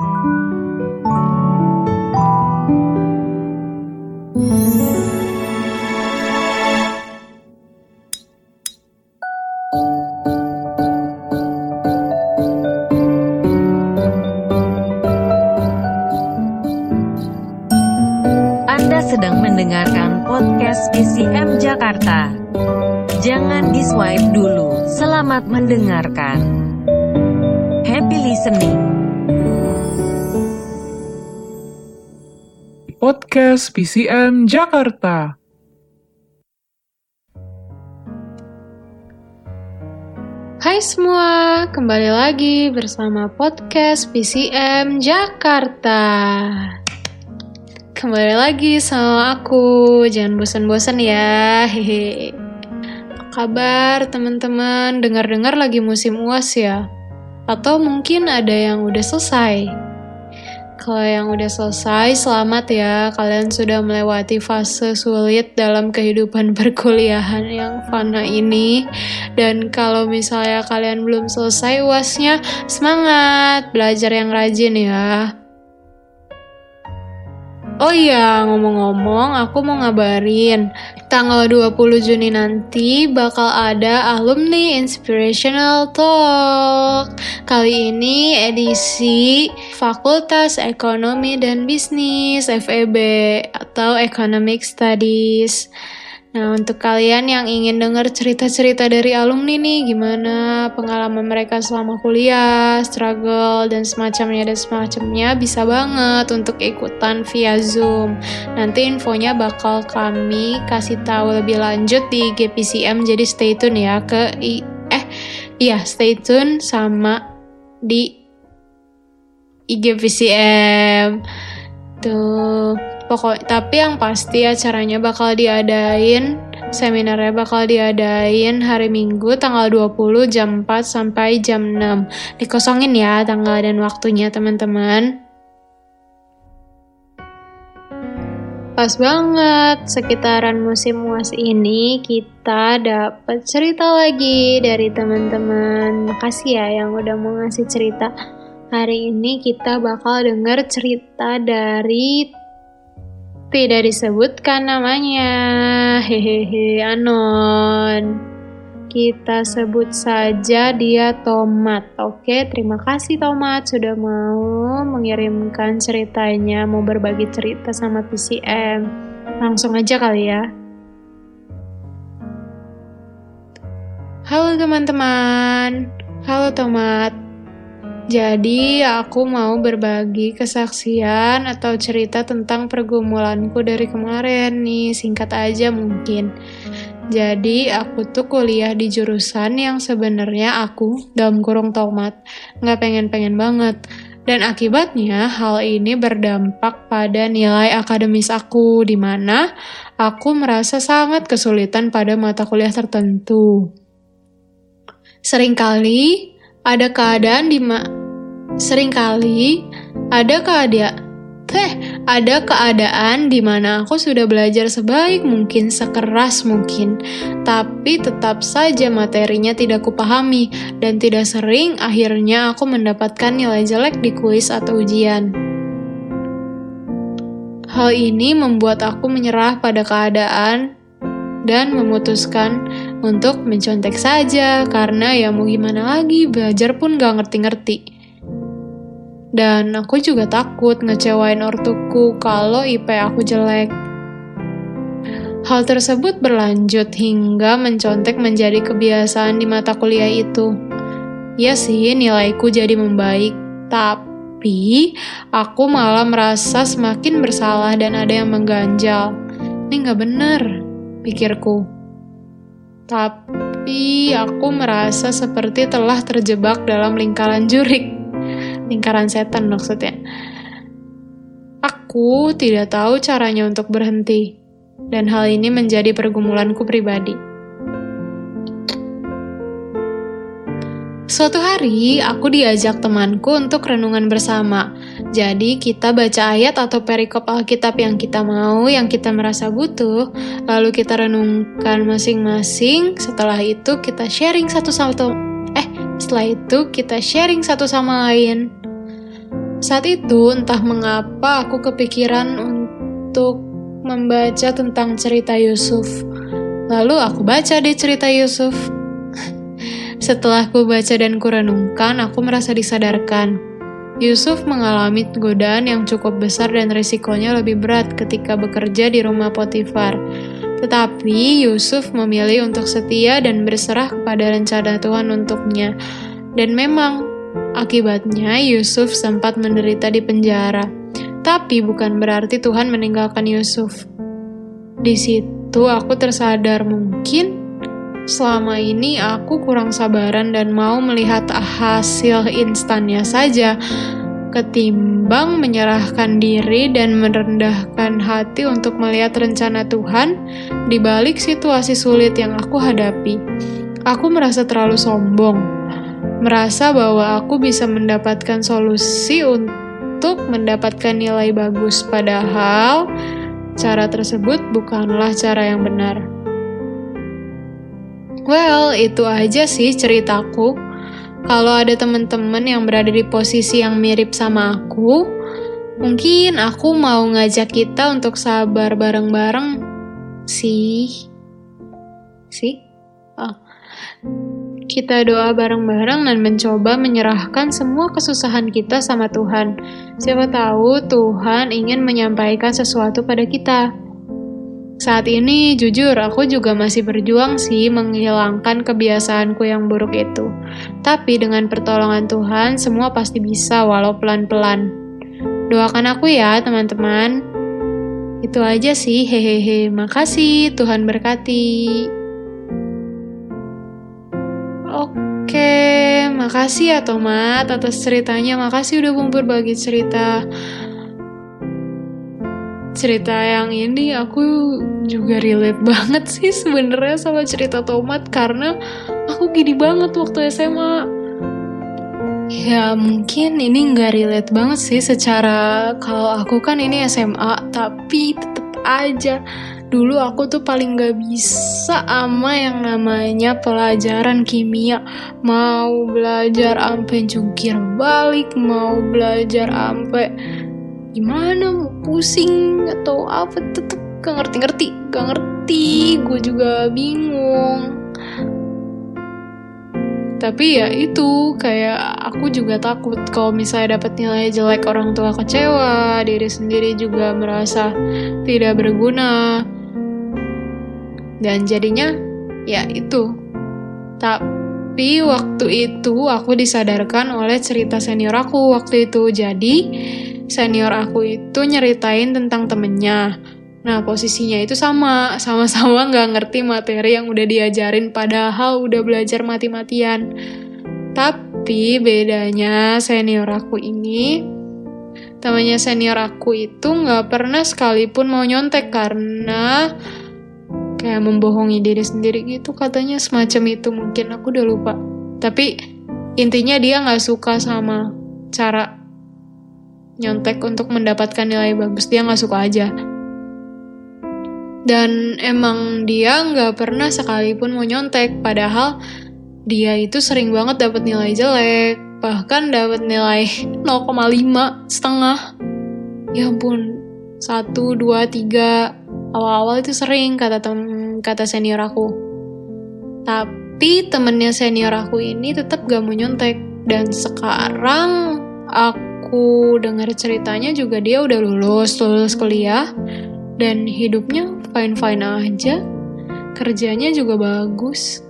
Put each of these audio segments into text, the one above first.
Anda sedang mendengarkan podcast PCM Jakarta. Jangan di swipe dulu. Selamat mendengarkan. Happy listening. Podcast PCM Jakarta. Hai semua, kembali lagi bersama podcast PCM Jakarta. Kembali lagi sama aku, jangan bosan-bosan ya. Hehe. Kabar teman-teman? Dengar-dengar lagi musim UAS ya? Atau mungkin ada yang udah selesai? Kalau yang udah selesai, selamat ya. Kalian sudah melewati fase sulit dalam kehidupan perkuliahan yang fana ini. Dan kalau misalnya kalian belum selesai uasnya, semangat belajar yang rajin ya. Oh iya, ngomong-ngomong, aku mau ngabarin. Tanggal 20 Juni nanti bakal ada Alumni Inspirational Talk. Kali ini edisi Fakultas Ekonomi dan Bisnis, FEB, atau Economic Studies. Nah, untuk kalian yang ingin dengar cerita-cerita dari alumni nih, gimana pengalaman mereka selama kuliah, struggle, dan semacamnya dan semacamnya, bisa banget untuk ikutan via Zoom. Nanti infonya bakal kami kasih tahu lebih lanjut di GPCM, jadi stay tune ya ke i eh iya stay tune sama di IGPCM. Tuh. Pokok, tapi yang pasti acaranya bakal diadain, seminarnya bakal diadain hari Minggu tanggal 20 jam 4 sampai jam 6. Dikosongin ya tanggal dan waktunya teman-teman. Pas banget, sekitaran musim UAS ini kita dapat cerita lagi dari teman-teman. Makasih ya yang udah mau ngasih cerita. Hari ini kita bakal denger cerita dari tidak disebutkan namanya. Hehehe, Anon. Kita sebut saja dia Tomat. Oke, terima kasih Tomat sudah mau mengirimkan ceritanya, mau berbagi cerita sama PCM. Langsung aja kali ya. Halo teman-teman. Halo Tomat. Jadi, aku mau berbagi kesaksian atau cerita tentang pergumulanku dari kemarin nih, singkat aja mungkin. Jadi, aku tuh kuliah di jurusan yang sebenarnya aku, dalam kurung tomat, nggak pengen-pengen banget. Dan akibatnya, hal ini berdampak pada nilai akademis aku, di mana aku merasa sangat kesulitan pada mata kuliah tertentu. Seringkali ada keadaan di ma Seringkali ada keadaan Teh, ada keadaan di mana aku sudah belajar sebaik mungkin, sekeras mungkin, tapi tetap saja materinya tidak kupahami dan tidak sering akhirnya aku mendapatkan nilai jelek di kuis atau ujian. Hal ini membuat aku menyerah pada keadaan dan memutuskan untuk mencontek saja karena ya mau gimana lagi, belajar pun gak ngerti-ngerti. Dan aku juga takut ngecewain ortuku kalau IP aku jelek. Hal tersebut berlanjut hingga mencontek menjadi kebiasaan di mata kuliah itu. Ya sih, nilaiku jadi membaik, tapi aku malah merasa semakin bersalah dan ada yang mengganjal. Ini nggak bener, pikirku. Tapi aku merasa seperti telah terjebak dalam lingkaran jurik lingkaran setan maksudnya. Aku tidak tahu caranya untuk berhenti, dan hal ini menjadi pergumulanku pribadi. Suatu hari, aku diajak temanku untuk renungan bersama. Jadi, kita baca ayat atau perikop Alkitab yang kita mau, yang kita merasa butuh, lalu kita renungkan masing-masing. Setelah itu, kita sharing satu sama eh, setelah itu kita sharing satu sama lain. Saat itu entah mengapa aku kepikiran untuk membaca tentang cerita Yusuf. Lalu aku baca deh cerita Yusuf. Setelah ku baca dan kurenungkan, aku merasa disadarkan. Yusuf mengalami godaan yang cukup besar dan risikonya lebih berat ketika bekerja di rumah Potifar. Tetapi Yusuf memilih untuk setia dan berserah kepada rencana Tuhan untuknya. Dan memang, akibatnya Yusuf sempat menderita di penjara. Tapi bukan berarti Tuhan meninggalkan Yusuf. Di situ aku tersadar mungkin selama ini aku kurang sabaran dan mau melihat hasil instannya saja ketimbang menyerahkan diri dan merendahkan hati untuk melihat rencana Tuhan di balik situasi sulit yang aku hadapi. Aku merasa terlalu sombong, merasa bahwa aku bisa mendapatkan solusi untuk mendapatkan nilai bagus, padahal cara tersebut bukanlah cara yang benar. Well, itu aja sih ceritaku. Kalau ada teman-teman yang berada di posisi yang mirip sama aku, mungkin aku mau ngajak kita untuk sabar bareng-bareng sih. Sih? Oh. Kita doa bareng-bareng dan mencoba menyerahkan semua kesusahan kita sama Tuhan. Siapa tahu Tuhan ingin menyampaikan sesuatu pada kita. Saat ini, jujur, aku juga masih berjuang sih menghilangkan kebiasaanku yang buruk itu. Tapi dengan pertolongan Tuhan, semua pasti bisa walau pelan-pelan. Doakan aku ya, teman-teman. Itu aja sih, hehehe. Makasih, Tuhan berkati. Oke, makasih ya Tomat atas ceritanya. Makasih udah mau berbagi cerita. Cerita yang ini aku juga relate banget sih sebenarnya sama cerita Tomat karena aku gini banget waktu SMA. Ya mungkin ini nggak relate banget sih secara kalau aku kan ini SMA tapi tetep aja dulu aku tuh paling gak bisa ama yang namanya pelajaran kimia. Mau belajar ampe jungkir balik mau belajar ampe gimana mau pusing atau apa tetep gak ngerti-ngerti gak ngerti gue juga bingung. Tapi ya itu kayak aku juga takut kalau misalnya dapat nilai jelek orang tua kecewa diri sendiri juga merasa tidak berguna dan jadinya ya itu. Tapi waktu itu aku disadarkan oleh cerita senior aku waktu itu. Jadi senior aku itu nyeritain tentang temennya. Nah posisinya itu sama, sama-sama nggak ngerti materi yang udah diajarin padahal udah belajar mati-matian. Tapi bedanya senior aku ini, temannya senior aku itu nggak pernah sekalipun mau nyontek karena kayak membohongi diri sendiri gitu katanya semacam itu mungkin aku udah lupa. Tapi intinya dia nggak suka sama cara nyontek untuk mendapatkan nilai bagus dia nggak suka aja. Dan emang dia nggak pernah sekalipun mau nyontek padahal dia itu sering banget dapat nilai jelek bahkan dapat nilai 0,5 setengah. Ya ampun satu dua tiga awal-awal itu sering kata tem kata senior aku. Tapi temennya senior aku ini tetap gak mau nyontek. Dan sekarang aku dengar ceritanya juga dia udah lulus lulus kuliah. Dan hidupnya fine fine aja. Kerjanya juga bagus.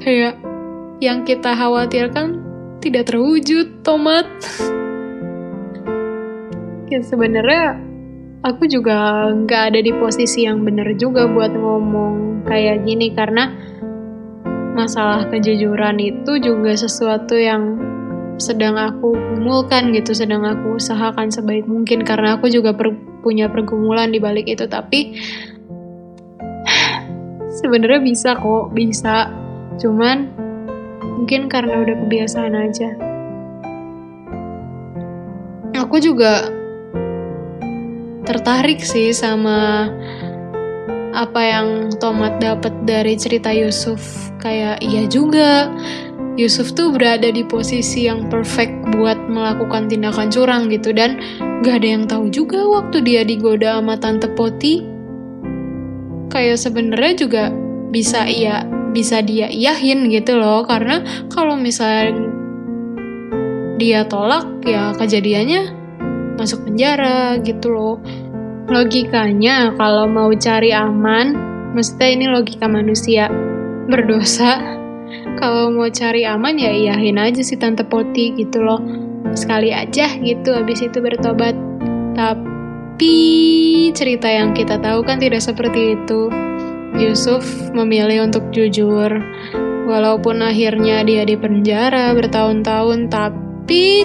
Kayak yang kita khawatirkan tidak terwujud tomat. Ya sebenarnya aku juga nggak ada di posisi yang bener juga buat ngomong kayak gini karena masalah kejujuran itu juga sesuatu yang sedang aku gumulkan gitu, sedang aku usahakan sebaik mungkin karena aku juga per, punya pergumulan di balik itu tapi sebenarnya bisa kok, bisa. Cuman mungkin karena udah kebiasaan aja. Aku juga tertarik sih sama apa yang Tomat dapat dari cerita Yusuf. Kayak iya juga, Yusuf tuh berada di posisi yang perfect buat melakukan tindakan curang gitu dan gak ada yang tahu juga waktu dia digoda sama tante Poti. Kayak sebenarnya juga bisa iya bisa dia iyahin gitu loh karena kalau misalnya dia tolak ya kejadiannya masuk penjara gitu loh. Logikanya kalau mau cari aman, mesti ini logika manusia berdosa. Kalau mau cari aman ya iyahin aja si tante Poti gitu loh. Sekali aja gitu habis itu bertobat. Tapi cerita yang kita tahu kan tidak seperti itu. Yusuf memilih untuk jujur. Walaupun akhirnya dia di penjara bertahun-tahun tapi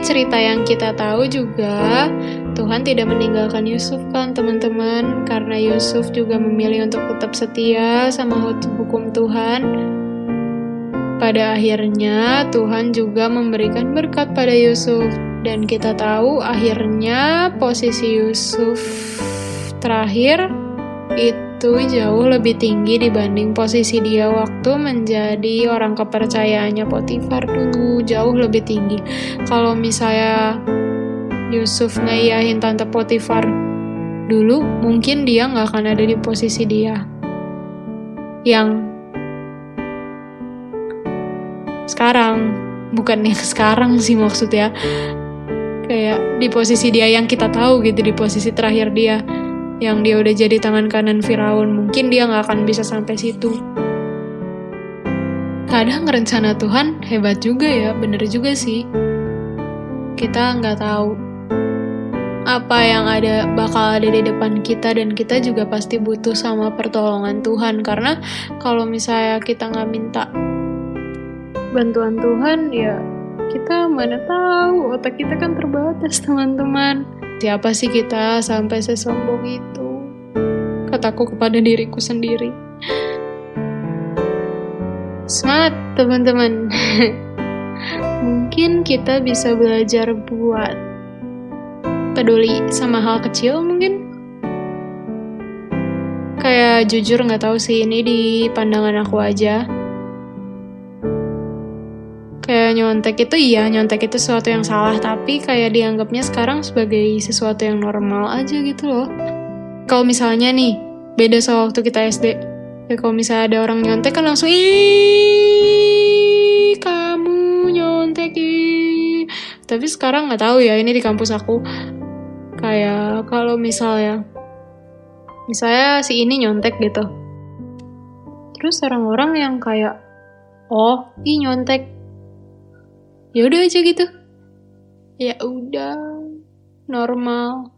cerita yang kita tahu juga Tuhan tidak meninggalkan Yusuf kan teman-teman? Karena Yusuf juga memilih untuk tetap setia sama hukum Tuhan. Pada akhirnya, Tuhan juga memberikan berkat pada Yusuf, dan kita tahu akhirnya posisi Yusuf terakhir itu jauh lebih tinggi dibanding posisi dia waktu menjadi orang kepercayaannya Potifar dulu, jauh lebih tinggi. Kalau misalnya Yusuf ngeiyahin tante Potifar dulu, mungkin dia nggak akan ada di posisi dia. Yang sekarang bukan yang sekarang sih maksudnya kayak di posisi dia yang kita tahu gitu di posisi terakhir dia yang dia udah jadi tangan kanan Firaun mungkin dia nggak akan bisa sampai situ. Kadang rencana Tuhan hebat juga ya bener juga sih. Kita nggak tahu. Apa yang ada bakal ada di depan kita dan kita juga pasti butuh sama pertolongan Tuhan. Karena kalau misalnya kita nggak minta bantuan Tuhan ya kita mana tahu otak kita kan terbatas teman-teman siapa sih kita sampai sesombong itu? Kataku kepada diriku sendiri. Semangat teman-teman. Mungkin kita bisa belajar buat peduli sama hal kecil mungkin? Kayak jujur nggak tahu sih. Ini di pandangan aku aja kayak nyontek itu iya nyontek itu sesuatu yang salah tapi kayak dianggapnya sekarang sebagai sesuatu yang normal aja gitu loh. Kalau misalnya nih beda sama waktu kita SD ya kalau misalnya ada orang nyontek kan langsung ih kamu nyontek tapi sekarang nggak tahu ya ini di kampus aku. Kayak kalau misalnya misalnya si ini nyontek gitu. Terus orang-orang yang kayak oh ih nyontek ya udah aja gitu. Ya udah. Normal.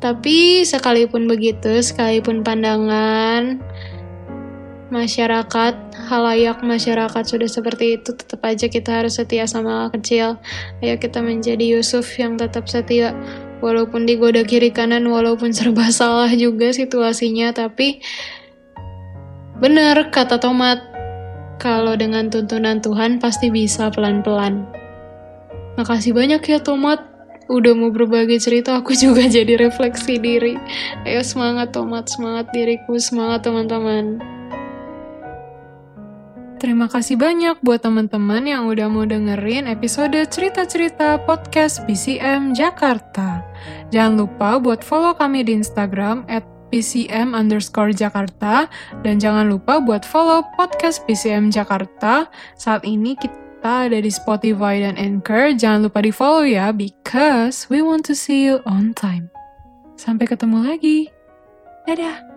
Tapi sekalipun begitu sekalipun pandangan masyarakat halayak masyarakat sudah seperti itu tetap aja kita harus setia sama kecil. Ayo kita menjadi Yusuf yang tetap setia. Walaupun digoda kiri kanan walaupun serba salah juga situasinya tapi benar kata Tomat kalau dengan tuntunan Tuhan pasti bisa pelan-pelan. Makasih banyak ya Tomat, udah mau berbagi cerita aku juga jadi refleksi diri. Ayo semangat Tomat, semangat diriku, semangat teman-teman. Terima kasih banyak buat teman-teman yang udah mau dengerin episode cerita-cerita podcast BCM Jakarta. Jangan lupa buat follow kami di Instagram at PCM underscore Jakarta. Dan jangan lupa buat follow podcast PCM Jakarta. Saat ini kita ada di Spotify dan Anchor. Jangan lupa di follow ya, because we want to see you on time. Sampai ketemu lagi. Dadah!